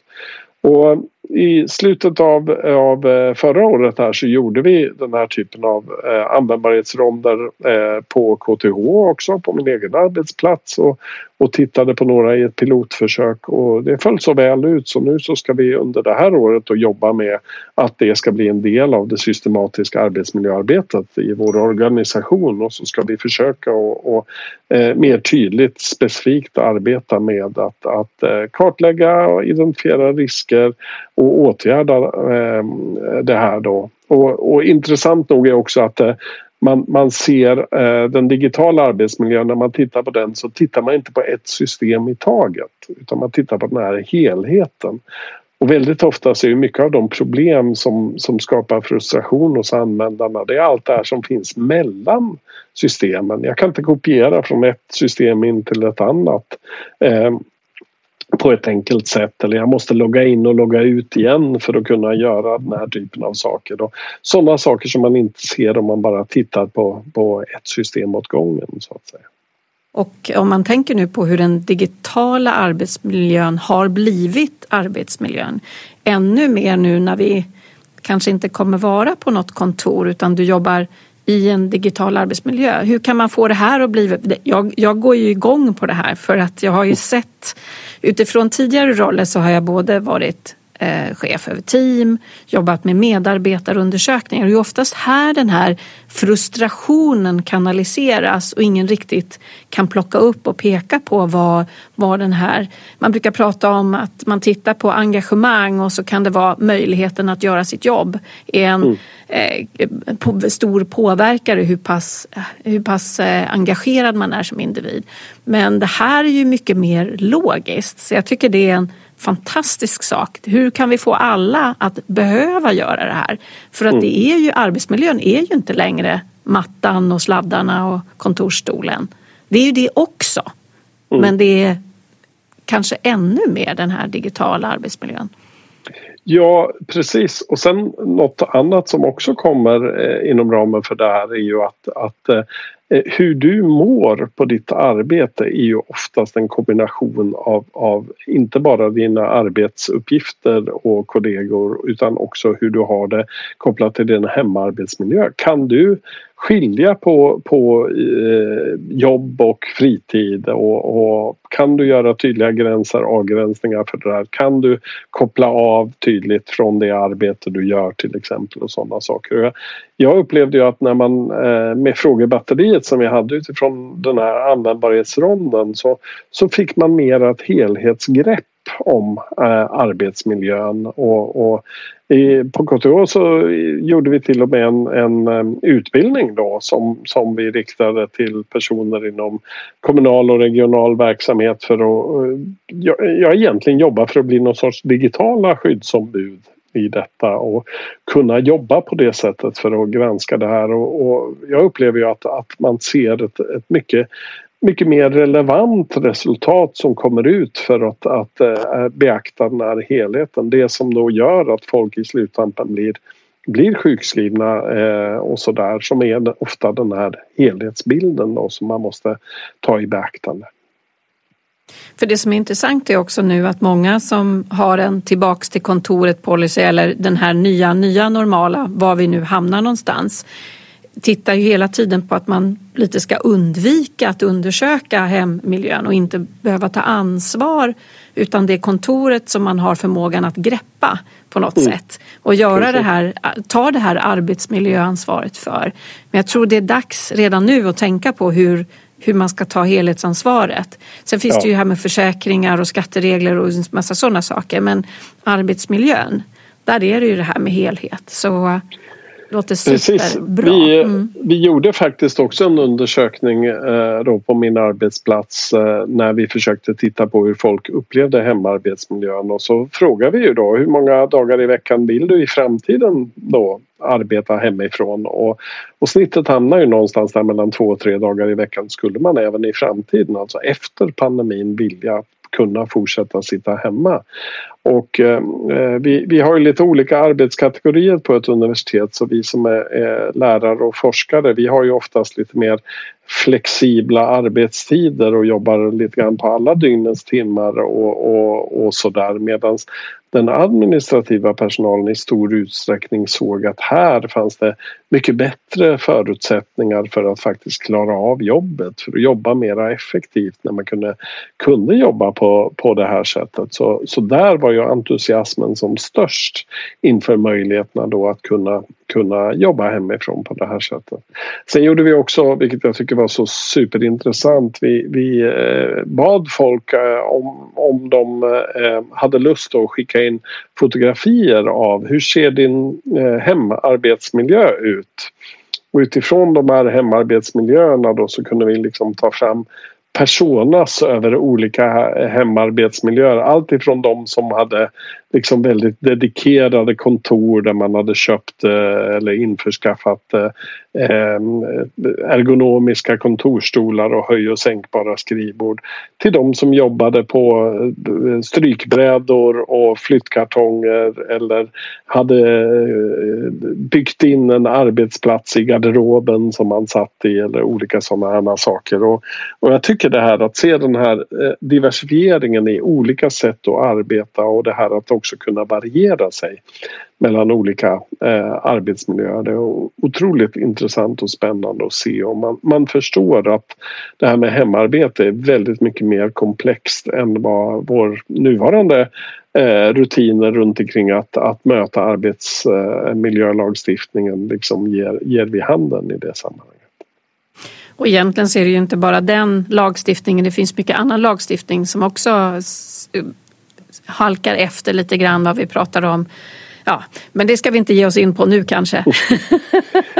Och i slutet av, av eh, förra året här så gjorde vi den här typen av eh, användbarhetsronder eh, på KTH också på min egen arbetsplats och, och tittade på några i ett pilotförsök och det föll så väl ut. Så nu så ska vi under det här året och jobba med att det ska bli en del av det systematiska arbetsmiljöarbetet i vår organisation och så ska vi försöka och, och eh, mer tydligt specifikt arbeta med att, att eh, kartlägga och identifiera risker och åtgärda eh, det här då. Och, och intressant nog är också att eh, man, man ser eh, den digitala arbetsmiljön, när man tittar på den så tittar man inte på ett system i taget utan man tittar på den här helheten. Och väldigt ofta så är mycket av de problem som, som skapar frustration hos användarna det är allt det här som finns mellan systemen. Jag kan inte kopiera från ett system in till ett annat. Eh, på ett enkelt sätt eller jag måste logga in och logga ut igen för att kunna göra den här typen av saker. Sådana saker som man inte ser om man bara tittar på, på ett system åt gången så att säga. Och om man tänker nu på hur den digitala arbetsmiljön har blivit arbetsmiljön ännu mer nu när vi kanske inte kommer vara på något kontor utan du jobbar i en digital arbetsmiljö. Hur kan man få det här att bli... Jag, jag går ju igång på det här för att jag har ju sett utifrån tidigare roller så har jag både varit eh, chef över team, jobbat med medarbetarundersökningar. Det är oftast här den här frustrationen kanaliseras och ingen riktigt kan plocka upp och peka på vad, vad den här... Man brukar prata om att man tittar på engagemang och så kan det vara möjligheten att göra sitt jobb. är en mm. eh, på, stor påverkare hur pass, hur pass eh, engagerad man är som individ. Men det här är ju mycket mer logiskt så jag tycker det är en fantastisk sak. Hur kan vi få alla att behöva göra det här? För att det är ju, arbetsmiljön är ju inte längre mattan och sladdarna och kontorsstolen. Det är ju det också. Mm. Men det är kanske ännu mer den här digitala arbetsmiljön. Ja, precis. Och sen något annat som också kommer eh, inom ramen för det här är ju att, att Eh, Eh, hur du mår på ditt arbete är ju oftast en kombination av, av inte bara dina arbetsuppgifter och kollegor utan också hur du har det kopplat till din hemarbetsmiljö. Kan du skilja på, på eh, jobb och fritid och, och, kan du göra tydliga gränser, avgränsningar för det där? Kan du koppla av tydligt från det arbete du gör till exempel och sådana saker. Jag, jag upplevde ju att när man eh, med frågebatteriet som vi hade utifrån den här användbarhetsronden så, så fick man mer ett helhetsgrepp om eh, arbetsmiljön och, och i, på KTH så gjorde vi till och med en, en, en utbildning då som, som vi riktade till personer inom kommunal och regional verksamhet för att eh, jag, jag egentligen jobba för att bli någon sorts digitala skyddsombud i detta och kunna jobba på det sättet för att granska det här. Och, och jag upplever ju att, att man ser ett, ett mycket mycket mer relevant resultat som kommer ut för att, att äh, beakta den här helheten. Det som då gör att folk i sluttampen blir, blir sjukskrivna äh, och sådär som är ofta den här helhetsbilden då som man måste ta i beaktande. För det som är intressant är också nu att många som har en tillbaks till kontoret policy eller den här nya, nya normala, var vi nu hamnar någonstans, tittar ju hela tiden på att man lite ska undvika att undersöka hemmiljön och inte behöva ta ansvar utan det är kontoret som man har förmågan att greppa på något mm. sätt och göra det här, ta det här arbetsmiljöansvaret för. Men jag tror det är dags redan nu att tänka på hur hur man ska ta helhetsansvaret. Sen finns ja. det ju här med försäkringar och skatteregler och en massa sådana saker men arbetsmiljön, där är det ju det här med helhet. Så låter superbra. Vi, mm. vi gjorde faktiskt också en undersökning eh, då på min arbetsplats eh, när vi försökte titta på hur folk upplevde hemarbetsmiljön och så frågade vi ju då hur många dagar i veckan vill du i framtiden då arbeta hemifrån och, och snittet hamnar ju någonstans där mellan två och tre dagar i veckan skulle man även i framtiden, alltså efter pandemin vilja kunna fortsätta sitta hemma. Och eh, eh, vi, vi har ju lite olika arbetskategorier på ett universitet så vi som är, är lärare och forskare vi har ju oftast lite mer flexibla arbetstider och jobbar lite grann på alla dygnets timmar och, och, och sådär medan den administrativa personalen i stor utsträckning såg att här fanns det mycket bättre förutsättningar för att faktiskt klara av jobbet, för att jobba mera effektivt när man kunde, kunde jobba på, på det här sättet. Så, så där var ju entusiasmen som störst inför möjligheterna då att kunna, kunna jobba hemifrån på det här sättet. Sen gjorde vi också, vilket jag tycker var så superintressant, vi, vi eh, bad folk eh, om, om de eh, hade lust att skicka in fotografier av hur ser din eh, hemarbetsmiljö ut? Och utifrån de här hemarbetsmiljöerna då så kunde vi liksom ta fram personas över olika eh, hemarbetsmiljöer. Allt ifrån de som hade liksom väldigt dedikerade kontor där man hade köpt eh, eller införskaffat Ehm, ergonomiska kontorstolar och höj och sänkbara skrivbord till de som jobbade på eh, strykbrädor och flyttkartonger eller hade eh, byggt in en arbetsplats i garderoben som man satt i eller olika sådana här saker. Och, och jag tycker det här att se den här eh, diversifieringen i olika sätt att arbeta och det här att också kunna variera sig mellan olika eh, arbetsmiljöer. Det är otroligt intressant och spännande att se och man, man förstår att det här med hemarbete är väldigt mycket mer komplext än vad vår nuvarande eh, rutiner runt omkring att, att möta arbetsmiljölagstiftningen eh, liksom ger, ger vid handen i det sammanhanget. Och egentligen så är det ju inte bara den lagstiftningen, det finns mycket annan lagstiftning som också halkar efter lite grann vad vi pratar om. Ja, men det ska vi inte ge oss in på nu kanske.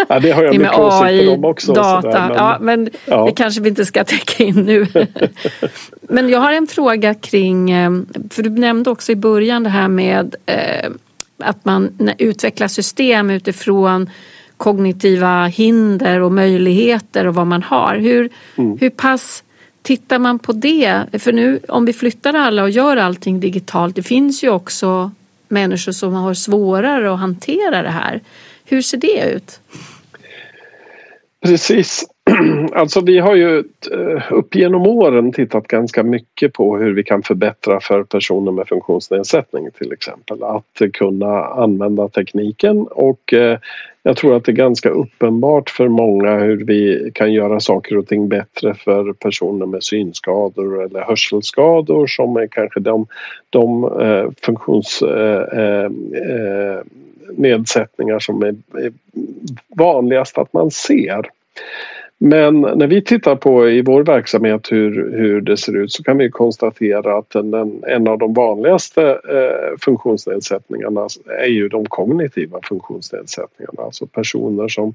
Ja, det har jag [LAUGHS] det med AI, också, data, sådär, men, ja, men ja. det kanske vi inte ska [LAUGHS] täcka in nu. [LAUGHS] men jag har en fråga kring, eh, för du nämnde också i början det här med eh, att man utvecklar system utifrån kognitiva hinder och möjligheter och vad man har. Hur, mm. hur pass tittar man på det? För nu om vi flyttar alla och gör allting digitalt, det finns ju också människor som har svårare att hantera det här. Hur ser det ut? Precis. [CLEARS THROAT] Alltså vi har ju eh, upp genom åren tittat ganska mycket på hur vi kan förbättra för personer med funktionsnedsättning till exempel. Att kunna använda tekniken och eh, jag tror att det är ganska uppenbart för många hur vi kan göra saker och ting bättre för personer med synskador eller hörselskador som är kanske de, de eh, funktions funktionsnedsättningar som är vanligast att man ser. Men när vi tittar på i vår verksamhet hur, hur det ser ut så kan vi konstatera att den, en av de vanligaste eh, funktionsnedsättningarna är ju de kognitiva funktionsnedsättningarna. Alltså personer som,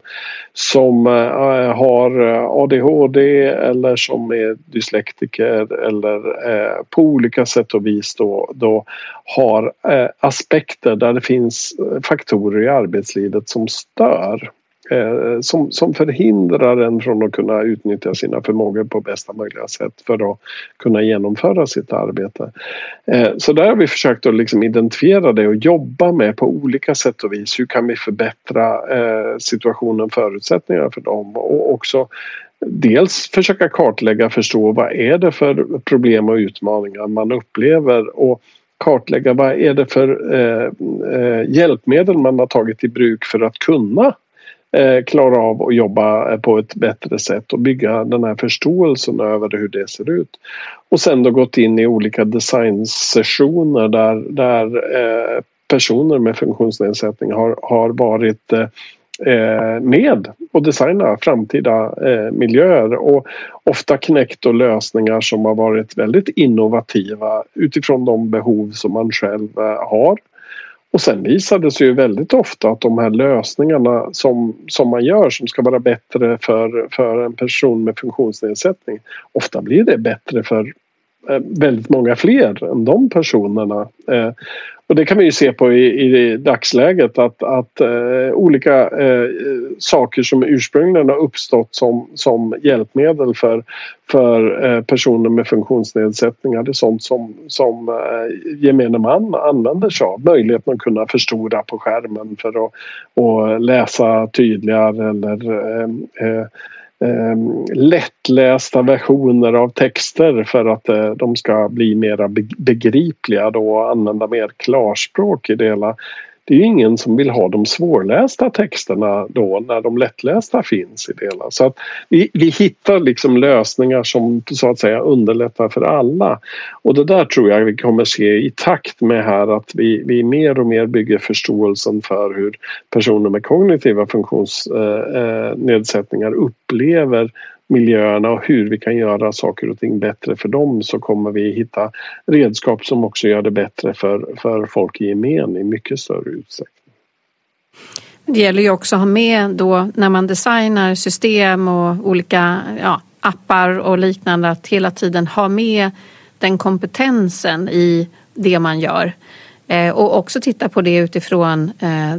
som eh, har eh, ADHD eller som är dyslektiker eller eh, på olika sätt och vis då, då har eh, aspekter där det finns faktorer i arbetslivet som stör Eh, som, som förhindrar en från att kunna utnyttja sina förmågor på bästa möjliga sätt för att kunna genomföra sitt arbete. Eh, så där har vi försökt att liksom identifiera det och jobba med på olika sätt och vis. Hur kan vi förbättra eh, situationen, förutsättningarna för dem och också dels försöka kartlägga och förstå vad är det för problem och utmaningar man upplever och kartlägga vad är det för eh, eh, hjälpmedel man har tagit i bruk för att kunna Eh, klara av att jobba eh, på ett bättre sätt och bygga den här förståelsen över hur det ser ut. Och sen då gått in i olika designsessioner där, där eh, personer med funktionsnedsättning har, har varit med och designa framtida miljöer och ofta knäckt och lösningar som har varit väldigt innovativa utifrån de behov som man själv har och sen visar det sig ju väldigt ofta att de här lösningarna som, som man gör som ska vara bättre för, för en person med funktionsnedsättning ofta blir det bättre för Eh, väldigt många fler än de personerna. Eh, och det kan vi ju se på i, i dagsläget att, att eh, olika eh, saker som ursprungligen har uppstått som, som hjälpmedel för, för eh, personer med funktionsnedsättningar det är sånt som, som eh, gemene man använder sig av. Möjligheten att kunna förstora på skärmen för att och läsa tydligare eller eh, eh Ehm, lättlästa versioner av texter för att eh, de ska bli mer begripliga då och använda mer klarspråk i det hela det är ju ingen som vill ha de svårlästa texterna då när de lättlästa finns i det. Så att vi, vi hittar liksom lösningar som så att säga underlättar för alla. Och det där tror jag vi kommer se i takt med här att vi, vi mer och mer bygger förståelsen för hur personer med kognitiva funktionsnedsättningar upplever miljöerna och hur vi kan göra saker och ting bättre för dem så kommer vi hitta redskap som också gör det bättre för, för folk i gemen i mycket större utsträckning. Det gäller ju också att ha med då när man designar system och olika ja, appar och liknande att hela tiden ha med den kompetensen i det man gör. Eh, och också titta på det utifrån eh,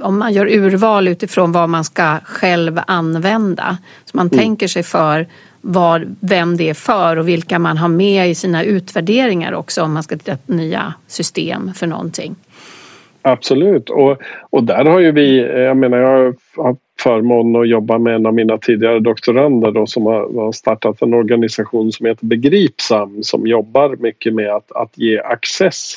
om man gör urval utifrån vad man ska själv använda. Så man mm. tänker sig för var, vem det är för och vilka man har med i sina utvärderingar också om man ska titta på nya system för någonting. Absolut och, och där har ju vi, jag menar jag har förmånen att jobba med en av mina tidigare doktorander då, som har, har startat en organisation som heter Begripsam som jobbar mycket med att, att ge access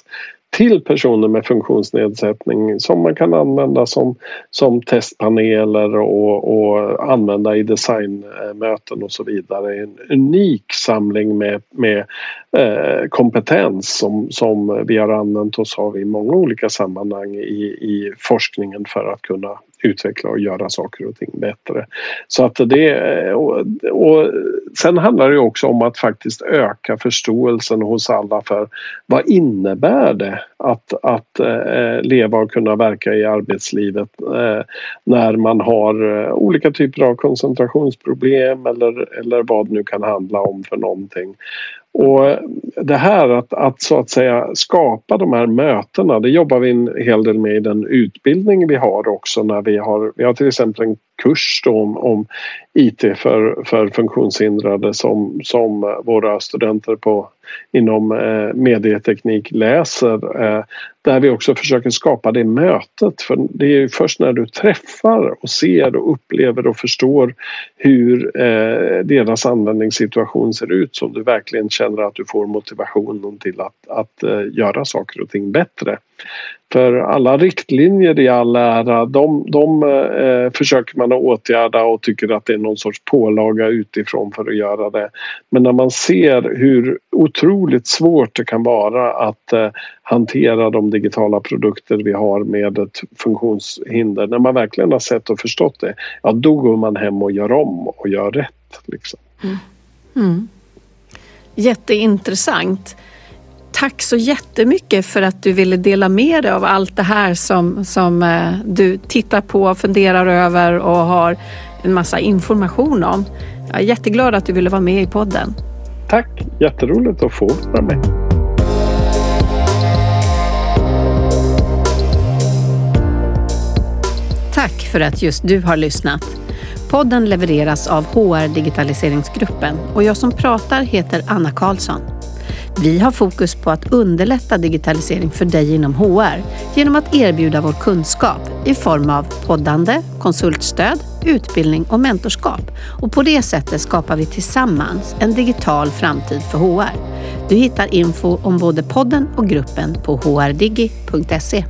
till personer med funktionsnedsättning som man kan använda som, som testpaneler och, och använda i designmöten och så vidare. En unik samling med, med eh, kompetens som, som vi har använt oss av i många olika sammanhang i, i forskningen för att kunna utveckla och göra saker och ting bättre. Så att det, och, och sen handlar det också om att faktiskt öka förståelsen hos alla för vad innebär det att, att eh, leva och kunna verka i arbetslivet eh, när man har eh, olika typer av koncentrationsproblem eller, eller vad det nu kan handla om för någonting. Och det här att, att så att säga skapa de här mötena det jobbar vi en hel del med i den utbildning vi har också när vi har, vi har till exempel en kurs om, om IT för, för funktionshindrade som, som våra studenter på, inom eh, medieteknik läser. Eh, där vi också försöker skapa det mötet. För det är först när du träffar och ser och upplever och förstår hur eh, deras användningssituation ser ut som du verkligen känner att du får motivationen till att, att eh, göra saker och ting bättre. För alla riktlinjer i all ära, de, de eh, försöker man att åtgärda och tycker att det är någon sorts pålaga utifrån för att göra det. Men när man ser hur otroligt svårt det kan vara att eh, hantera de digitala produkter vi har med ett funktionshinder. När man verkligen har sett och förstått det, ja då går man hem och gör om och gör rätt. Liksom. Mm. Mm. Jätteintressant. Tack så jättemycket för att du ville dela med dig av allt det här som, som eh, du tittar på, funderar över och har en massa information om. Jag är jätteglad att du ville vara med i podden. Tack, jätteroligt att få vara med. Tack för att just du har lyssnat. Podden levereras av HR Digitaliseringsgruppen och jag som pratar heter Anna Karlsson. Vi har fokus på att underlätta digitalisering för dig inom HR genom att erbjuda vår kunskap i form av poddande, konsultstöd, utbildning och mentorskap. Och på det sättet skapar vi tillsammans en digital framtid för HR. Du hittar info om både podden och gruppen på hrdigi.se.